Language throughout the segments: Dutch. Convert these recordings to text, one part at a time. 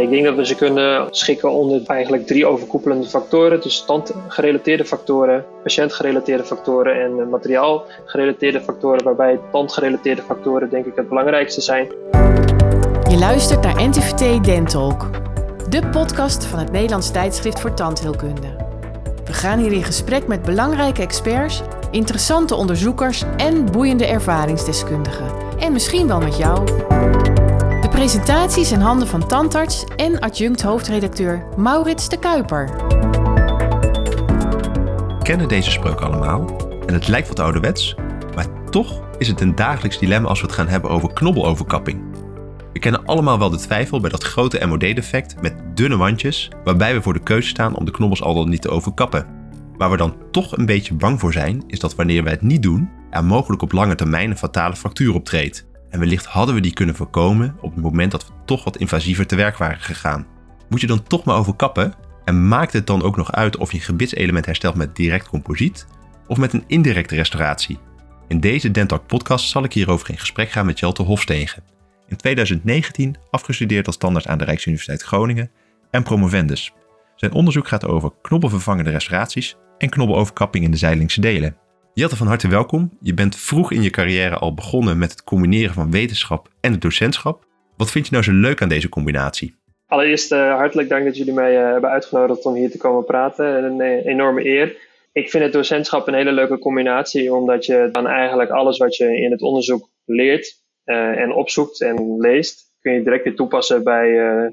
ik denk dat we ze kunnen schikken onder eigenlijk drie overkoepelende factoren. Dus tandgerelateerde factoren, patiëntgerelateerde factoren en materiaalgerelateerde factoren. Waarbij tandgerelateerde factoren denk ik het belangrijkste zijn. Je luistert naar NTVT Dentalk, de podcast van het Nederlands tijdschrift voor tandheelkunde. We gaan hier in gesprek met belangrijke experts, interessante onderzoekers en boeiende ervaringsdeskundigen. En misschien wel met jou. Presentaties in handen van tandarts en adjunct hoofdredacteur Maurits de Kuiper. We kennen deze spreuk allemaal en het lijkt wat ouderwets, maar toch is het een dagelijks dilemma als we het gaan hebben over knobbeloverkapping. We kennen allemaal wel de twijfel bij dat grote MOD-defect met dunne wandjes, waarbij we voor de keuze staan om de knobbels al dan niet te overkappen. Waar we dan toch een beetje bang voor zijn, is dat wanneer wij het niet doen, er mogelijk op lange termijn een fatale fractuur optreedt. En wellicht hadden we die kunnen voorkomen op het moment dat we toch wat invasiever te werk waren gegaan. Moet je dan toch maar overkappen? En maakt het dan ook nog uit of je een gebitselement herstelt met direct composiet of met een indirecte restauratie? In deze Dentalk podcast zal ik hierover in gesprek gaan met Jelte Hofstegen. In 2019 afgestudeerd als standaard aan de Rijksuniversiteit Groningen en promovendus. Zijn onderzoek gaat over knobbelvervangende restauraties en knobbeloverkapping in de zijdelingse delen. Jelte, van harte welkom. Je bent vroeg in je carrière al begonnen met het combineren van wetenschap en het docentschap. Wat vind je nou zo leuk aan deze combinatie? Allereerst uh, hartelijk dank dat jullie mij uh, hebben uitgenodigd om hier te komen praten. Een uh, enorme eer. Ik vind het docentschap een hele leuke combinatie, omdat je dan eigenlijk alles wat je in het onderzoek leert en opzoekt en leest, kun je direct weer toepassen bij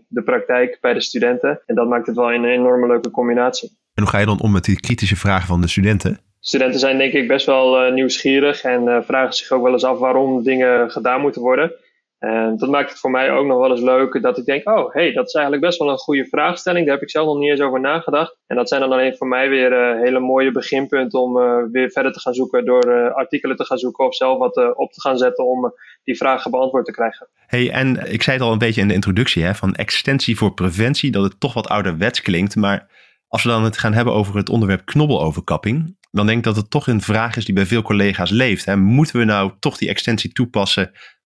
de praktijk, bij de studenten. En dat maakt het wel een enorme leuke combinatie. En hoe ga je dan om met die kritische vragen van de studenten? Studenten zijn denk ik best wel uh, nieuwsgierig en uh, vragen zich ook wel eens af waarom dingen gedaan moeten worden. En dat maakt het voor mij ook nog wel eens leuk dat ik denk, oh hey, dat is eigenlijk best wel een goede vraagstelling. Daar heb ik zelf nog niet eens over nagedacht. En dat zijn dan alleen voor mij weer uh, hele mooie beginpunten om weer verder te gaan zoeken door artikelen te gaan zoeken of zelf wat op te gaan zetten om die vragen beantwoord te krijgen. Hey, en ik zei het al een beetje in de introductie, hè, van extensie voor preventie, dat het toch wat ouderwets klinkt. Maar als we dan het gaan hebben over het onderwerp knobbeloverkapping, dan denk ik dat het toch een vraag is die bij veel collega's leeft. Hè. Moeten we nou toch die extensie toepassen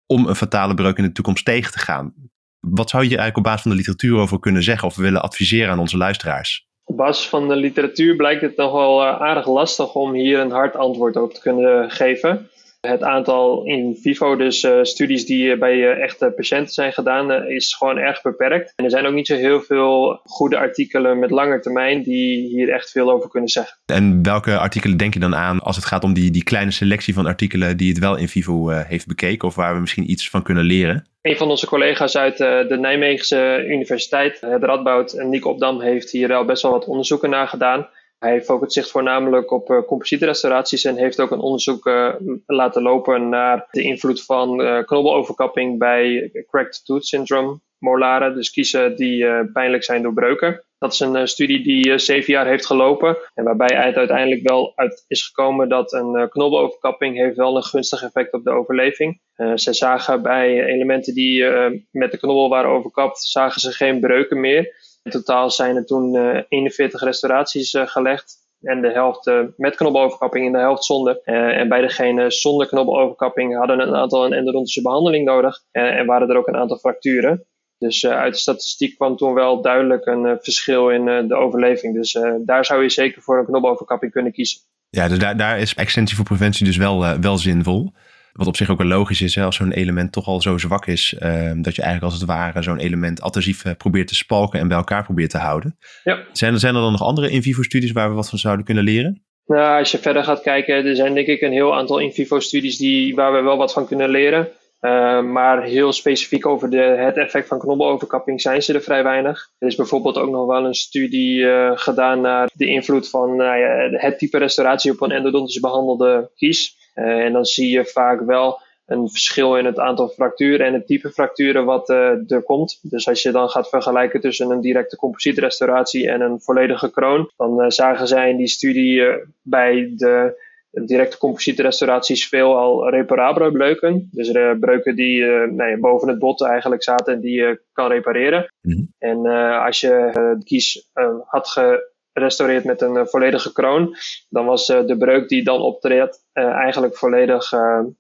om een fatale breuk in de toekomst tegen te gaan? Wat zou je eigenlijk op basis van de literatuur over kunnen zeggen of willen adviseren aan onze luisteraars? Op basis van de literatuur blijkt het nog wel eh, aardig lastig om hier een hard antwoord op te kunnen geven. Het aantal in vivo, dus uh, studies die bij uh, echte patiënten zijn gedaan, is gewoon erg beperkt. En er zijn ook niet zo heel veel goede artikelen met lange termijn die hier echt veel over kunnen zeggen. En welke artikelen denk je dan aan als het gaat om die, die kleine selectie van artikelen die het wel in vivo heeft bekeken of waar we misschien iets van kunnen leren? Een van onze collega's uit de Nijmeegse Universiteit, het Radboud, Nico Opdam, heeft hier al best wel wat onderzoeken naar gedaan. Hij focust zich voornamelijk op uh, composietrestauraties en heeft ook een onderzoek uh, laten lopen naar de invloed van uh, knobbeloverkapping bij cracked tooth syndrome molaren, dus kiezen die pijnlijk zijn door breuken. Dat is een studie die zeven jaar heeft gelopen en waarbij het uiteindelijk wel uit is gekomen dat een knobbeloverkapping heeft wel een gunstig effect op de overleving. ze zagen bij elementen die met de knobbel waren overkapt, zagen ze geen breuken meer. In totaal zijn er toen 41 eh, restauraties eh, gelegd. En de helft eh, met knobbeloverkapping en de helft zonder. en bij degene zonder knobbeloverkapping hadden een aantal een endodontische behandeling nodig. en waren er ook een aantal fracturen. Dus uit de statistiek kwam toen wel duidelijk een verschil in de overleving. Dus daar zou je zeker voor een knobbeloverkapping kunnen kiezen. Ja, dus daar, daar is extensie voor preventie dus wel, wel zinvol. Wat op zich ook wel logisch is, hè, als zo'n element toch al zo zwak is, ehm, dat je eigenlijk als het ware zo'n element adhesief uh, probeert te spalken en bij elkaar probeert te houden. Ja. Zijn, er, zijn er dan nog andere in vivo studies waar we wat van zouden kunnen leren? Nou, als je verder gaat kijken, er zijn denk ik een heel aantal in vivo studies die, waar we wel wat van kunnen leren. Uh, maar heel specifiek over de, het effect van knobbeloverkapping zijn ze er vrij weinig. Er is bijvoorbeeld ook nog wel een studie uh, gedaan naar de invloed van uh, het type restauratie op een endodontisch behandelde kies. Eh, en dan zie je vaak wel een verschil in het aantal fracturen en het type fracturen wat uh, er komt. Dus als je dan gaat vergelijken tussen een directe composietrestauratie en een volledige kroon, dan uh, zagen zij in die studie uh, bij de directe composietrestauraties veel al reparabele breuken. Dus breuken die nee, boven het bot eigenlijk zaten en die je kan repareren. Mm En als je kies had ge restaureert met een eh, volledige kroon, dan was eh, de breuk die dan optreedt eh, eigenlijk volledig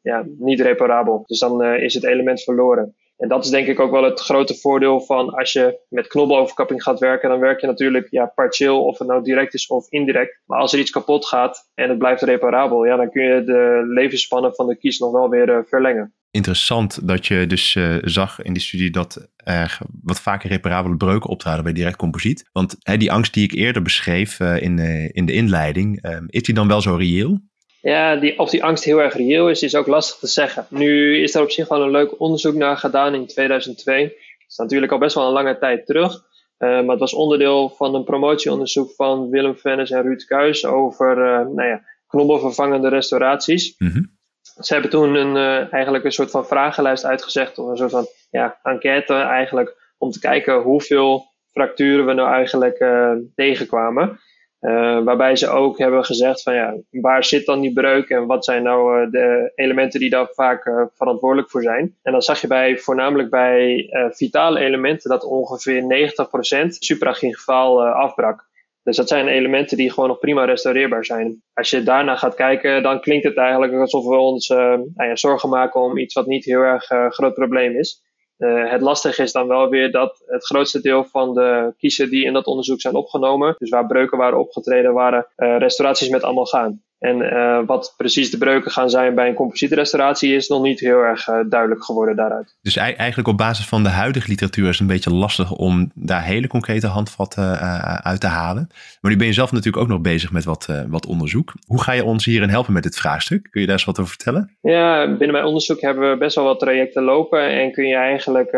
ja, niet reparabel. Dus dan is het element verloren. En dat is denk ik ook wel het grote voordeel van als je met knobbeloverkapping gaat werken, dan werk je natuurlijk ja, partieel, of het nou direct is of indirect. Maar als er iets kapot gaat en het blijft reparabel, ja, dan kun je de levensspannen van de kies nog wel weer verlengen. Interessant dat je dus uh, zag in die studie dat er wat vaker reparabele breuken optraden bij direct composiet. Want hè, die angst die ik eerder beschreef uh, in, in de inleiding, is die dan wel zo reëel? Ja, die, of die angst heel erg reëel is, is ook lastig te zeggen. Nu is er op zich wel een leuk onderzoek naar gedaan in 2002. Dat is natuurlijk al best wel een lange tijd terug. Uh, maar het was onderdeel van een promotieonderzoek van Willem Vennis en Ruud Kuijs over uh, nou ja, knobbelvervangende restauraties. Mm Ze hebben toen een, uh, eigenlijk een soort van vragenlijst uitgezegd, of een soort van ja, enquête eigenlijk, om te kijken hoeveel fracturen we nou eigenlijk tegenkwamen. Uh, waarbij ze ook hebben gezegd van ja, waar zit dan die breuk en wat zijn nou de elementen die daar vaak verantwoordelijk voor zijn. En dan zag je bij, voornamelijk bij vitale elementen dat ongeveer 90% supragingivaal afbrak. Dus dat zijn elementen die gewoon nog prima restaureerbaar zijn. Als je daarna gaat kijken, dan klinkt het eigenlijk alsof we ons nou ja, zorgen maken om iets wat niet heel erg groot probleem is. Uh, het lastige is dan wel weer dat het grootste deel van de kiezen die in dat onderzoek zijn opgenomen, dus waar breuken waren opgetreden, waren uh, restauraties met gaan. En uh, wat precies de breuken gaan zijn bij een composietrestauratie is nog niet heel erg uh, duidelijk geworden daaruit. Dus eigenlijk op basis van de huidige literatuur is het een beetje lastig om daar hele concrete handvatten uh, uit te halen. Maar nu ben je zelf natuurlijk ook nog bezig met wat, wat onderzoek. Hoe ga je ons hierin helpen met dit vraagstuk? Kun je daar eens wat over vertellen? Ja, binnen mijn onderzoek hebben we best wel wat trajecten lopen en kun je eigenlijk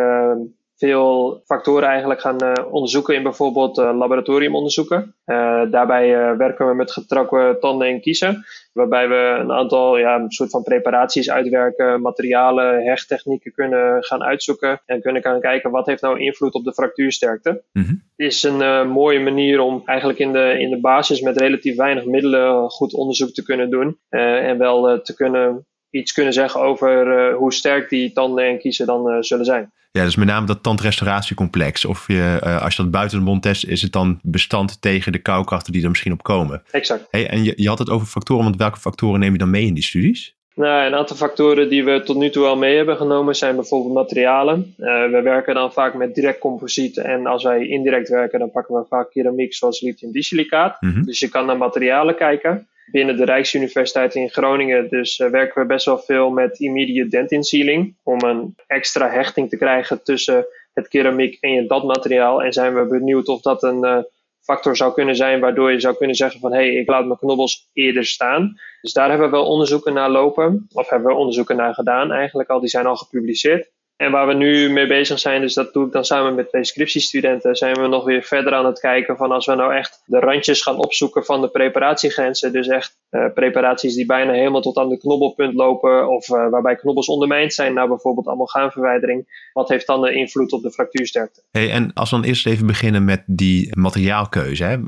veel factoren eigenlijk gaan uh, onderzoeken in bijvoorbeeld uh, laboratoriumonderzoeken. Uh, daarbij werken we met getrokken tanden en kiezen, waarbij we een aantal ja, een soort van preparaties uitwerken, materialen, hechttechnieken kunnen gaan uitzoeken en kunnen gaan kijken wat heeft nou invloed op de fractuursterkte. Mm -hmm. is een mooie manier om eigenlijk in de, in de basis met relatief weinig middelen goed onderzoek te kunnen doen en wel te kunnen iets kunnen zeggen over hoe sterk die tanden en kiezen dan zullen zijn. Ja, dus met name dat tandrestauratiecomplex. Of je, uh, als je dat buiten de mond test, is het dan bestand tegen de koukrachten die er misschien op komen. Exact. Hey, en je, je had het over factoren, want welke factoren neem je dan mee in die studies? Nou, een aantal factoren die we tot nu toe al mee hebben genomen zijn bijvoorbeeld materialen. Uh, we werken dan vaak met direct composiet en als wij indirect werken, dan pakken we vaak keramiek zoals lithium disilicaat. Mm -hmm. Dus je kan naar materialen kijken binnen de Rijksuniversiteit in Groningen. Dus uh, werken we best wel veel met immediate dentin sealing. Om een extra hechting te krijgen tussen het keramiek en je datmateriaal. En zijn we benieuwd of dat een uh, factor zou kunnen zijn waardoor je zou kunnen zeggen van hé, hey, ik laat mijn knobbels eerder staan. Dus daar hebben we wel onderzoeken naar lopen. Of hebben we onderzoeken naar gedaan eigenlijk al. Die zijn al gepubliceerd. En waar we nu mee bezig zijn, dus dat doe ik dan samen met twee scriptiestudenten, zijn we nog weer verder aan het kijken van als we nou echt de randjes gaan opzoeken van de preparatiegrenzen. Dus echt uh, preparaties die bijna helemaal tot aan de knobbelpunt lopen of uh, waarbij knobbels ondermijnd zijn, nou bijvoorbeeld amalgaamverwijdering. Wat heeft dan de invloed op de fractuursterkte? Hey, en als we dan eerst even beginnen met die materiaalkeuze. Hè?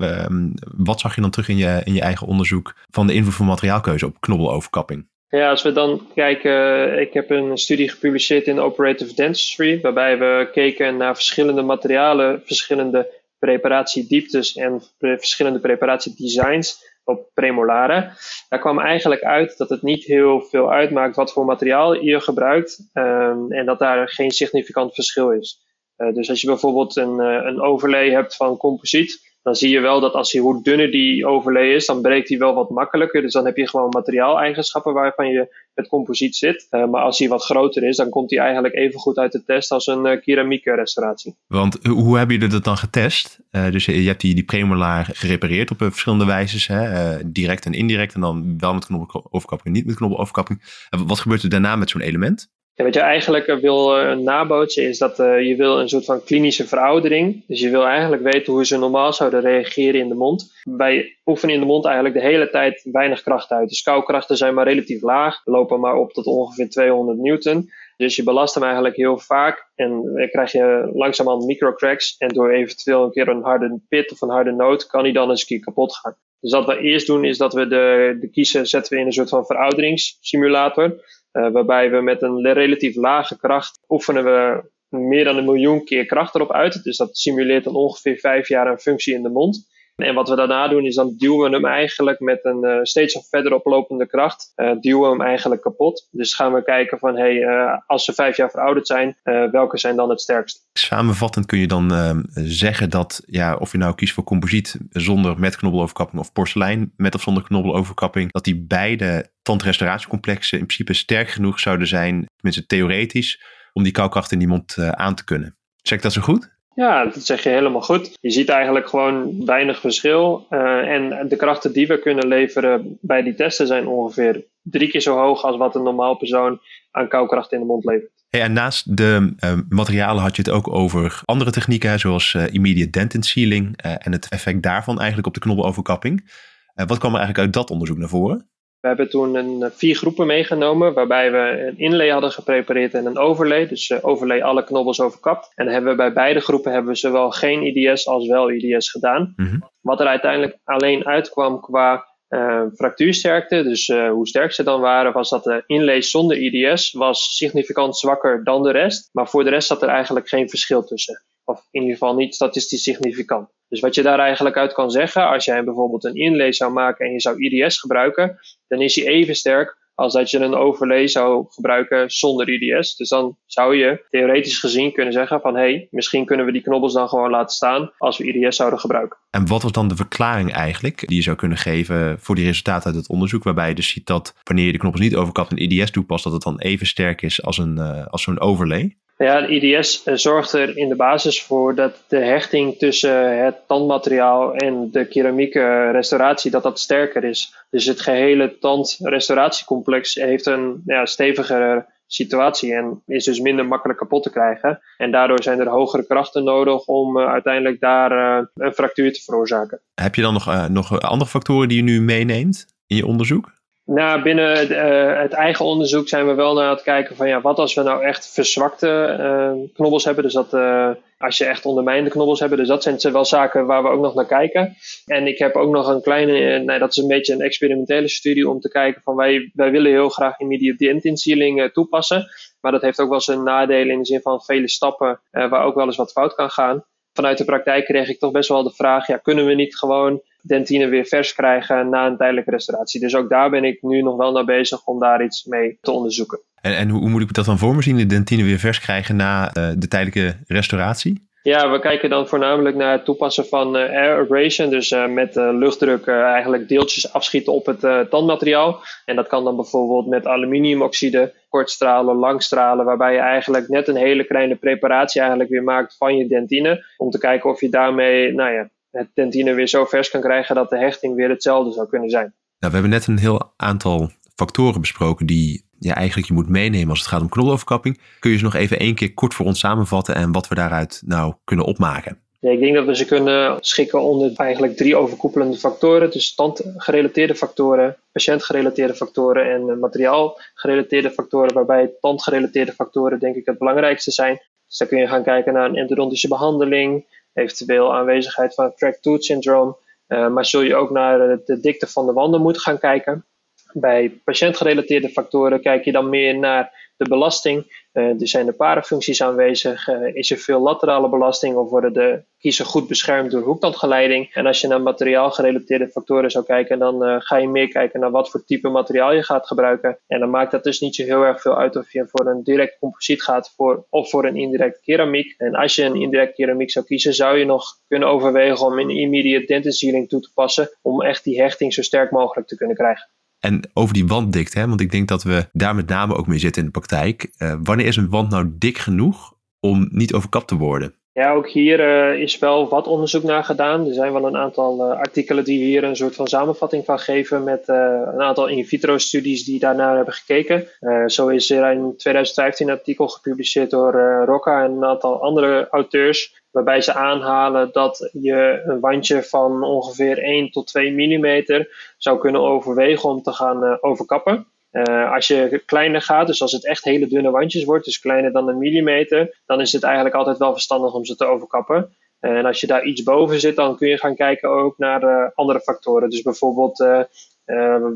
wat zag je dan terug in je, in je eigen onderzoek van de invloed van materiaalkeuze op knobbeloverkapping? Ja, als we dan kijken, ik heb een studie gepubliceerd in Operative Dentistry, waarbij we keken naar verschillende materialen, verschillende preparatiedieptes en verschillende preparatiedesigns op premolaren. Daar kwam eigenlijk uit dat het niet heel veel uitmaakt wat voor materiaal je gebruikt um, en dat daar geen significant verschil is. Uh, dus als je bijvoorbeeld een, uh, een overlay hebt van composiet, dan zie je wel dat als je, hoe dunner die overlay is, dan breekt hij wel wat makkelijker. Dus dan heb je gewoon materiaaleigenschappen waarvan je het composiet zit. Uh, maar als hij wat groter is, dan komt hij eigenlijk even goed uit de test als een uh, keramieke restauratie. Want hoe hebben jullie dat dan getest? Uh, dus je, hebt die, die premolaar gerepareerd op verschillende wijzes. Hè? direct en indirect. En dan wel met knobbeloverkapping en niet met knobbeloverkapping. wat gebeurt er daarna met zo'n element? Wat je eigenlijk eh, wil uh, nabootsen is dat uh, je wil een soort van klinische veroudering. Dus je wil eigenlijk weten hoe ze normaal zouden reageren in de mond. Wij oefenen in de mond eigenlijk de hele tijd weinig kracht uit. De koukrachten zijn maar relatief laag, lopen maar op tot ongeveer 200 newton. Dus je belast hem eigenlijk heel vaak en krijg je langzaamaan microcracks. En door eventueel een keer een harde pit of een harde noot kan hij dan eens een keer kapot gaan. Dus wat we eerst doen is dat we de, de kiezen zetten we in een soort van verouderingssimulator. Uh, waarbij we met een relatief lage kracht oefenen we meer dan een miljoen keer kracht erop uit. Dus dat simuleert dan ongeveer vijf jaar een functie in de mond. En wat we daarna doen is dan duwen we hem eigenlijk met een uh, steeds verder oplopende kracht, uh, duwen we hem eigenlijk kapot. Dus gaan we kijken van hey, als ze vijf jaar verouderd zijn, welke zijn dan het sterkst? Samenvattend kun je dan zeggen dat ja, of je nou kiest voor composiet zonder met knobbeloverkapping of porselein met of zonder knobbeloverkapping, dat die beide tandrestauratiecomplexen in principe sterk genoeg zouden zijn, tenminste theoretisch, om die koukracht in die mond aan te kunnen. Zeg ik dat zo goed? Ja, dat zeg je helemaal goed. Je ziet eigenlijk gewoon weinig verschil. Uh, en de krachten die we kunnen leveren bij die testen zijn ongeveer drie keer zo hoog als wat een normaal persoon aan koukracht in de mond levert. Hey, en naast de uh, materialen had je het ook over andere technieken, zoals uh, immediate dentin sealing en het effect daarvan eigenlijk op de knobbeloverkapping. wat kwam er eigenlijk uit dat onderzoek naar voren? We hebben toen een, eh, vier groepen meegenomen, waarbij we een inlay hadden geprepareerd en een overlay. Dus uh, overlay alle knobbels overkapt. En hebben we bij beide groepen hebben we zowel geen IDS als wel IDS gedaan. Mhm. Wat er uiteindelijk alleen uitkwam qua uh, fractuursterkte, dus uh, hoe sterk ze dan waren, was dat de inlay zonder IDS was significant zwakker dan de rest. Maar voor de rest zat er eigenlijk geen verschil tussen. Of in ieder geval niet statistisch significant. Dus wat je daar eigenlijk uit kan zeggen, als jij bijvoorbeeld een inlay zou maken en je zou IDS gebruiken, dan is hij even sterk als dat je een overlay zou gebruiken zonder IDS. Dus dan zou je theoretisch gezien kunnen zeggen van hé, hey, misschien kunnen we die knobbels dan gewoon laten staan als we IDS zouden gebruiken. En wat was dan de verklaring eigenlijk die je zou kunnen geven voor die resultaten uit het onderzoek, waarbij je dus ziet dat wanneer je de knobbels niet overkapt en IDS toepast, dat het dan even sterk is als, een, uh, als zo'n overlay? Ja, IDS eh, zorgt er in de basis voor dat de hechting tussen het tandmateriaal en de keramieke restauratie dat dat sterker is. Dus het gehele tandrestauratiecomplex heeft een ja, stevigere situatie en is dus minder makkelijk kapot te krijgen. En daardoor zijn er hogere krachten nodig om uiteindelijk daar een fractuur te veroorzaken. Heb je dan nog, nog andere factoren die je nu meeneemt in je onderzoek? Nou, binnen uh, het eigen onderzoek zijn we wel naar het kijken van ja, wat als we nou echt verzwakte uh, knobbels hebben. Dus dat uh, als je echt ondermijnde knobbels hebben. Dus dat zijn wel zaken waar we ook nog naar kijken. En ik heb ook nog een kleine, nee, dat is een beetje een experimentele studie om te kijken van wij, wij willen heel graag immediate dentin sealing toepassen. Maar dat heeft ook wel zijn nadelen in de zin van vele stappen waar ook wel eens wat fout kan gaan. Vanuit de praktijk kreeg ik toch best wel de vraag, ja, kunnen we niet gewoon dentine weer vers krijgen na een tijdelijke restauratie. Dus ook daar ben ik nu nog wel naar bezig om daar iets mee te onderzoeken. En, en hoe, moet ik dat dan voor me zien, de dentine weer vers krijgen na uh, de tijdelijke restauratie? Ja, we kijken dan voornamelijk naar het toepassen van uh, air abrasion. Dus uh, met uh, luchtdruk eigenlijk deeltjes afschieten op het tandmateriaal. En dat kan dan bijvoorbeeld met aluminiumoxide, kortstralen, langstralen. Waarbij je eigenlijk net een hele kleine preparatie eigenlijk weer maakt van je dentine. Om te kijken of je daarmee nou ja, het dentine weer zo vers kan krijgen dat de hechting weer hetzelfde zou kunnen zijn. Nou, we hebben net een heel aantal factoren besproken die je eigenlijk je moet meenemen als het gaat om knolloverkapping. Kun je ze nog even één keer kort voor ons samenvatten en wat we daaruit nou kunnen opmaken? Ja, ik denk dat we ze kunnen schikken onder eigenlijk drie overkoepelende factoren. Dus tandgerelateerde factoren, patiëntgerelateerde factoren en materiaalgerelateerde factoren. Waarbij tandgerelateerde factoren denk ik het belangrijkste zijn. Dus dan kun je gaan kijken naar een endodontische behandeling, eventueel aanwezigheid van cracked tooth syndroom. Uh, maar zul je ook naar de dikte van de wanden moeten gaan kijken. Bij patiëntgerelateerde factoren kijk je dan meer naar de belasting. Er zijn de parafuncties aanwezig. Uh, is er veel laterale belasting of worden de kiezen goed beschermd door hoektandgeleiding? En als je naar materiaalgerelateerde factoren zou kijken, dan uh, ga je meer kijken naar wat voor type materiaal je gaat gebruiken. En dan maakt dat dus niet zo heel erg veel uit of je voor een direct composiet gaat of voor een indirect keramiek. En als je een indirect keramiek zou kiezen, zou je nog kunnen overwegen om een immediate dentin sealing toe te passen om echt die hechting zo sterk mogelijk te kunnen krijgen. En over die wanddikte, hè, want ik denk dat we daar met name ook mee zitten in de praktijk. Uh, wanneer is een wand nou dik genoeg om niet overkapt te worden? Ja, ook hier uh, is wel wat onderzoek naar gedaan. Er zijn wel een aantal uh, artikelen die hier een soort van samenvatting van geven met een aantal in vitro studies die daarnaar hebben gekeken. zo is er in 2015 een artikel gepubliceerd door Rocca en een aantal andere auteurs waarbij ze aanhalen dat je een wandje van ongeveer 1 tot 2 mm zou kunnen overwegen om te gaan uh, overkappen. Uh, als je kleiner gaat, dus als het echt hele dunne wandjes wordt, dus kleiner dan een millimeter, dan is het eigenlijk altijd wel verstandig om ze te overkappen. En als je daar iets boven zit, dan kun je gaan kijken ook naar andere factoren. Dus bijvoorbeeld,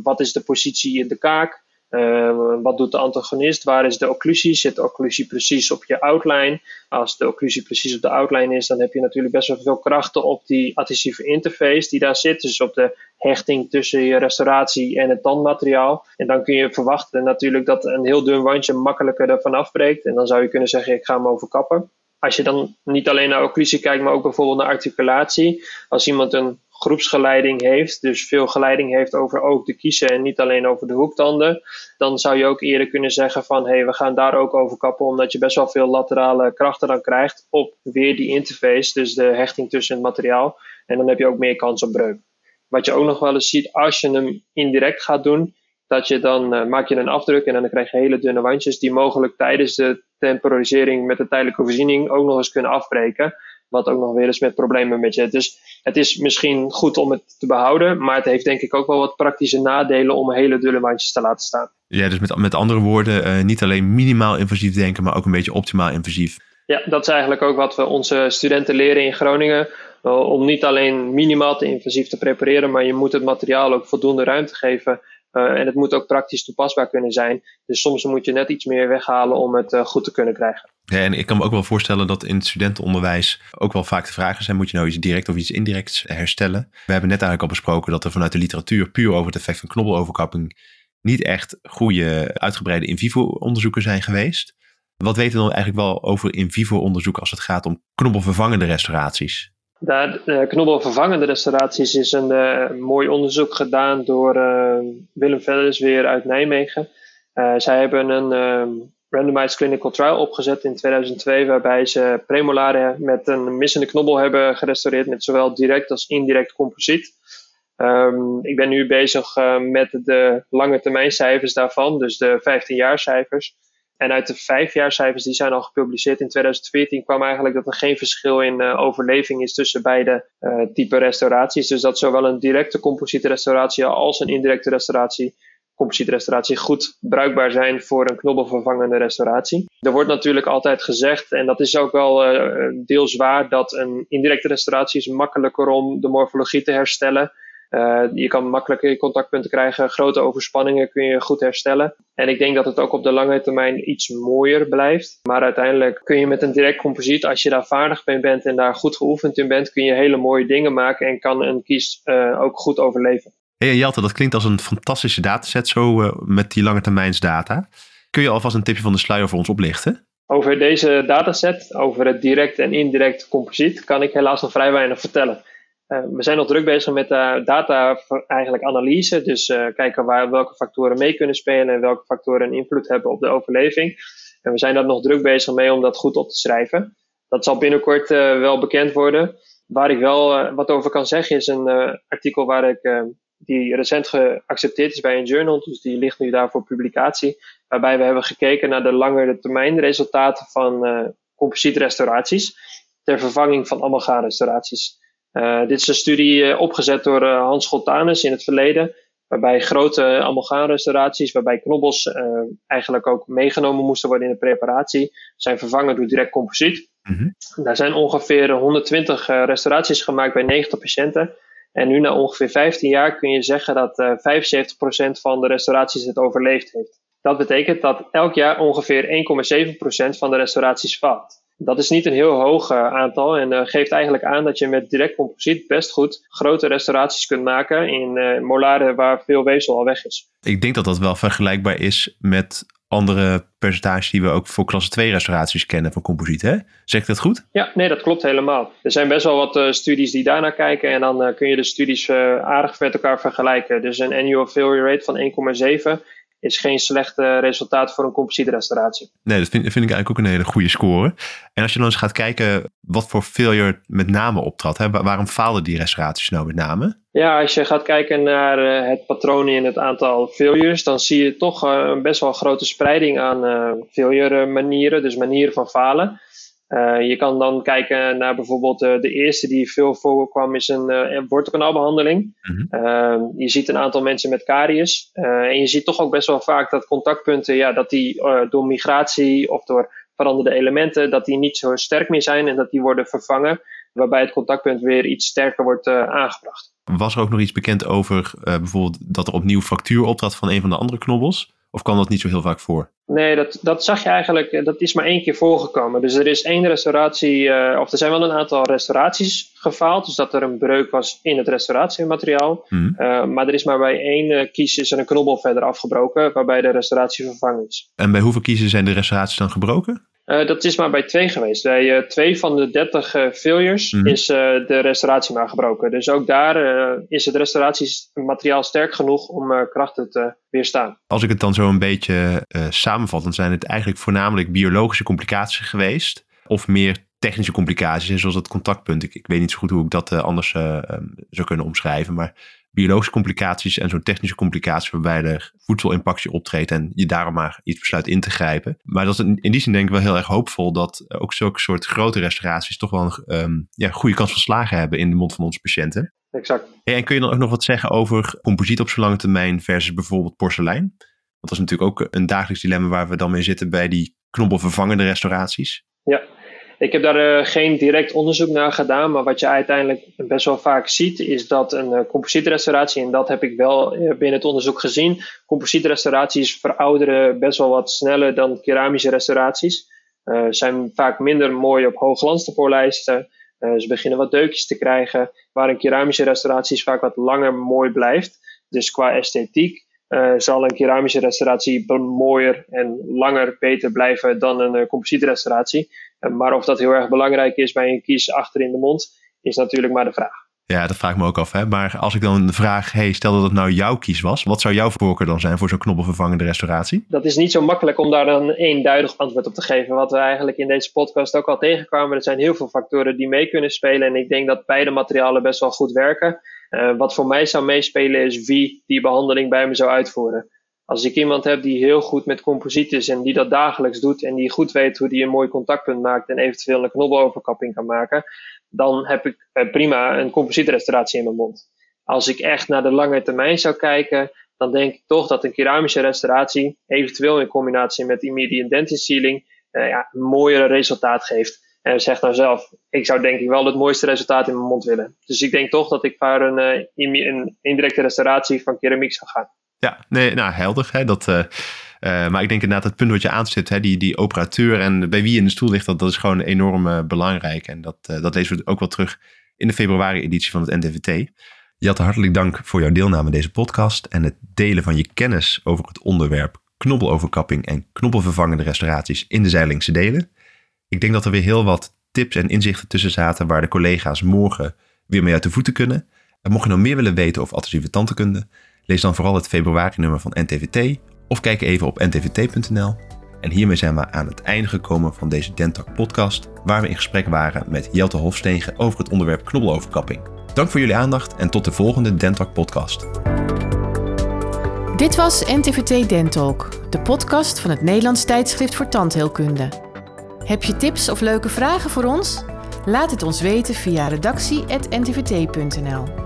wat is de positie in de kaak? Wat doet de antagonist? Waar is de occlusie? Zit de occlusie precies op je outline? Als de occlusie precies op de outline is, dan heb je natuurlijk best wel veel krachten op die adhesieve interface die daar zit. Dus op de hechting tussen je restauratie en het tandmateriaal. En dan kun je verwachten natuurlijk dat een heel dun wandje makkelijker ervan afbreekt. En dan zou je kunnen zeggen, ik ga hem overkappen. Als je dan niet alleen naar occlusie kijkt, maar ook bijvoorbeeld naar articulatie. Als iemand een groepsgeleiding heeft, dus veel geleiding heeft over ook de kiezen en niet alleen over de hoektanden, dan zou je ook eerder kunnen zeggen van hé, hey, we gaan daar ook over kappen, omdat je best wel veel laterale krachten dan krijgt op weer die interface, dus de hechting tussen het materiaal. En dan heb je ook meer kans op breuk. Wat je ook nog wel eens ziet als je hem indirect gaat doen, dat je dan uh, maak je een afdruk en dan krijg je hele dunne wandjes die mogelijk tijdens de temporisering met de tijdelijke voorziening ook nog eens kunnen afbreken. Wat ook nog weer eens met problemen met je. Dus het is misschien goed om het te behouden, maar het heeft denk ik ook wel wat praktische nadelen om hele dunne wandjes te laten staan. Ja, dus met, met andere woorden, uh, niet alleen minimaal invasief denken, maar ook een beetje optimaal invasief. Ja, dat is eigenlijk ook wat we onze studenten leren in Groningen. Uh, om niet alleen minimaal te invasief te prepareren, maar je moet het materiaal ook voldoende ruimte geven uh, en het moet ook praktisch toepasbaar kunnen zijn. Dus soms moet je net iets meer weghalen om het uh, goed te kunnen krijgen. Ja, en ik kan me ook wel voorstellen dat in het studentenonderwijs ook wel vaak de vraag is: moet je nou iets direct of iets indirects herstellen? We hebben net eigenlijk al besproken dat er vanuit de literatuur puur over het effect van knobbeloverkapping niet echt goede uitgebreide in vivo onderzoeken zijn geweest. Wat weten we dan eigenlijk wel over in vivo onderzoek als het gaat om knobbelvervangende restauraties? Daar, uh, knobbelvervangende restauraties is een uh, mooi onderzoek gedaan door uh, Willem Velders weer uit Nijmegen. zij hebben een randomized clinical trial opgezet in 2002, waarbij ze premolaren met een missende knobbel hebben gerestaureerd met zowel direct als indirect composiet. Um, ik ben nu bezig met de lange termijn cijfers daarvan, dus de 15 jaar cijfers. En uit de vijfjaarcijfers die zijn al gepubliceerd in 2014 kwam eigenlijk dat er geen verschil in uh, overleving is tussen beide uh, type restauraties. Dus dat zowel een directe composietrestauratie als een indirecte restauratie, composietrestauratie goed bruikbaar zijn voor een knobbelvervangende restauratie. Er wordt natuurlijk altijd gezegd, en dat is ook wel uh, deels waar, dat een indirecte restauratie is makkelijker om de morfologie te herstellen uh, je kan makkelijker contactpunten krijgen, grote overspanningen kun je goed herstellen. En ik denk dat het ook op de lange termijn iets mooier blijft. Maar uiteindelijk kun je met een direct composiet, als je daar vaardig bij bent en daar goed geoefend in bent, kun je hele mooie dingen maken en kan een kies uh, ook goed overleven. Hey Jelte, dat klinkt als een fantastische dataset zo uh, met die lange termijnsdata. Kun je alvast een tipje van de sluier voor ons oplichten? Over deze dataset, over het direct en indirect composiet, kan ik helaas nog vrij weinig vertellen. Uh, we zijn nog druk bezig met uh, data eigenlijk analyse. Dus uh, kijken waar, welke factoren mee kunnen spelen en welke factoren een invloed hebben op de overleving. En we zijn daar nog druk bezig mee om dat goed op te schrijven. Dat zal binnenkort wel bekend worden. Waar ik wel wat over kan zeggen is een artikel waar ik, die recent geaccepteerd is bij een journal. Dus die ligt nu daar voor publicatie. Waarbij we hebben gekeken naar de langere termijn resultaten van composietrestauraties. Ter vervanging van amalgaamrestauraties. Uh, dit is een studie uh, opgezet door uh, Hans Schottanus in het verleden, waarbij grote amalgaamrestauraties, waarbij knobbels eigenlijk ook meegenomen moesten worden in de preparatie, zijn vervangen door direct composiet. Mm -hmm. Daar zijn ongeveer 120 restauraties gemaakt bij 90 patiënten. En nu na ongeveer 15 jaar kun je zeggen dat 75% van de restauraties het overleefd heeft. Dat betekent dat elk jaar ongeveer 1,7% van de restauraties faalt. Dat is niet een heel hoog uh, aantal en uh, geeft eigenlijk aan dat je met direct composiet best goed grote restauraties kunt maken in uh, molaren waar veel weefsel al weg is. Ik denk dat dat wel vergelijkbaar is met andere percentages die we ook voor klasse 2 restauraties kennen van composiet. Hè? Zeg ik dat goed? Ja, nee, dat klopt helemaal. Er zijn best wel wat studies die daarnaar kijken en dan kun je de studies aardig met elkaar vergelijken. Dus een annual failure rate van 1,7 is geen slecht resultaat voor een composietrestauratie. Nee, dat vind, vind, ik eigenlijk ook een hele goede score. En als je dan eens gaat kijken wat voor failure met name optrad, hè, waarom faalden die restauraties nou met name? Ja, als je gaat kijken naar uh, het patroon in het aantal failures, dan zie je toch uh, een best wel grote spreiding aan uh, failure manieren, dus manieren van falen. Uh, je kan dan kijken naar bijvoorbeeld uh, de eerste die veel voorkwam is een uh, wortelkanaalbehandeling. Mm -hmm. je ziet een aantal mensen met caries. en je ziet toch ook best wel vaak dat contactpunten, ja, dat die door migratie of door veranderde elementen, dat die niet zo sterk meer zijn en dat die worden vervangen. Waarbij het contactpunt weer iets sterker wordt aangebracht. Was er ook nog iets bekend over bijvoorbeeld dat er opnieuw fractuur optrad van een van de andere knobbels? Of kwam dat niet zo heel vaak voor? Nee, dat, dat zag je eigenlijk, eh, dat is maar één keer voorgekomen. Dus er is één restauratie, uh, of er zijn wel een aantal restauraties gefaald. Dus dat er een breuk was in het restauratiemateriaal. Mm. Uh, maar er is maar bij één uh, kies is er een knobbel verder afgebroken, waarbij de restauratie vervangen is. En bij hoeveel kiezen zijn de restauraties dan gebroken? Uh, dat is maar bij twee geweest. Bij uh, twee van de dertig uh, failures mm -hmm. is de restauratie maar gebroken. Dus ook daar is het restauratiemateriaal sterk genoeg om krachten te weerstaan. Als ik het dan zo een beetje samenvat, dan zijn het eigenlijk voornamelijk biologische complicaties geweest. Of meer technische complicaties, zoals het contactpunt. Ik, ik weet niet zo goed hoe ik dat anders um, zou kunnen omschrijven. Maar biologische complicaties en zo'n technische complicatie waarbij er voedselimpactie optreedt en je daarom maar iets besluit in te grijpen. Maar dat is in die zin denk ik wel heel erg hoopvol dat ook zulke soort grote restauraties toch wel een um, ja, goede kans van slagen hebben in de mond van onze patiënten. Exact. en kun je dan ook nog wat zeggen over composiet op zo'n lange termijn versus bijvoorbeeld porselein? Want dat is natuurlijk ook een dagelijks dilemma waar we dan mee zitten bij die knobbelvervangende restauraties. Ja, ik heb daar uh, geen direct onderzoek naar gedaan, maar wat je uiteindelijk best wel vaak ziet, is dat een uh, composietrestauratie, en dat heb ik wel uh, binnen het onderzoek gezien, composietrestauraties verouderen best wel wat sneller dan keramische restauraties. zijn vaak minder mooi op hoogglans te voorlijsten. ze beginnen wat deukjes te krijgen, waar een keramische restauratie vaak wat langer mooi blijft. Dus qua esthetiek zal een keramische restauratie mooier en langer beter blijven dan een uh, composietrestauratie. Maar of dat heel erg belangrijk is bij een kies achter in de mond, is natuurlijk maar de vraag. Ja, dat vraag ik me ook af. Hè? Maar als ik dan vraag, hey, stel dat het nou jouw kies was, wat zou jouw voorkeur dan zijn voor zo'n knobbelvervangende restauratie? Dat is niet zo makkelijk om daar dan eenduidig antwoord op te geven. Wat we eigenlijk in deze podcast ook al tegenkwamen, er zijn heel veel factoren die mee kunnen spelen. En ik denk dat beide materialen best wel goed werken. Uh, wat voor mij zou meespelen is wie die behandeling bij me zou uitvoeren. Als ik iemand heb die heel goed met composiet is en die dat dagelijks doet en die goed weet hoe die een mooi contactpunt maakt en eventueel een knobbeloverkapping kan maken, dan heb ik eh, prima een composietrestauratie in mijn mond. Als ik echt naar de lange termijn zou kijken, dan denk ik toch dat een keramische restauratie, eventueel in combinatie met immediate dentin sealing, uh, ja, een mooiere resultaat geeft. En zeg nou zelf, ik zou denk ik wel het mooiste resultaat in mijn mond willen. Dus ik denk toch dat ik voor een, uh, een indirecte restauratie van keramiek zou gaan. Ja, nee, nou helder. Hè, dat, uh, uh, maar ik denk inderdaad het punt wat je aanstipt, hè, die, die operateur en bij wie in de stoel ligt, dat, dat is gewoon enorm uh, belangrijk. En dat, dat lezen we ook wel terug in de februari-editie van het NDVT. Jatte, hartelijk dank voor jouw deelname aan deze podcast en het delen van je kennis over het onderwerp knobbeloverkapping en knobbelvervangende restauraties in de Zeilingse delen. Ik denk dat er weer heel wat tips en inzichten tussen zaten waar de collega's morgen weer mee uit de voeten kunnen. En mocht je nog meer willen weten over adhesieve tandheelkunde, Lees dan vooral het februari-nummer van NTVT of kijk even op ntvt.nl. En hiermee zijn we aan het einde gekomen van deze Dentak podcast, waar we in gesprek waren met Jelte Hofstegen over het onderwerp knobbeloverkapping. Dank voor jullie aandacht en tot de volgende Dentalk podcast. Dit was NTVT Dentalk, de podcast van het Nederlands tijdschrift voor tandheelkunde. Heb je tips of leuke vragen voor ons? Laat het ons weten via redactie.ntvt.nl.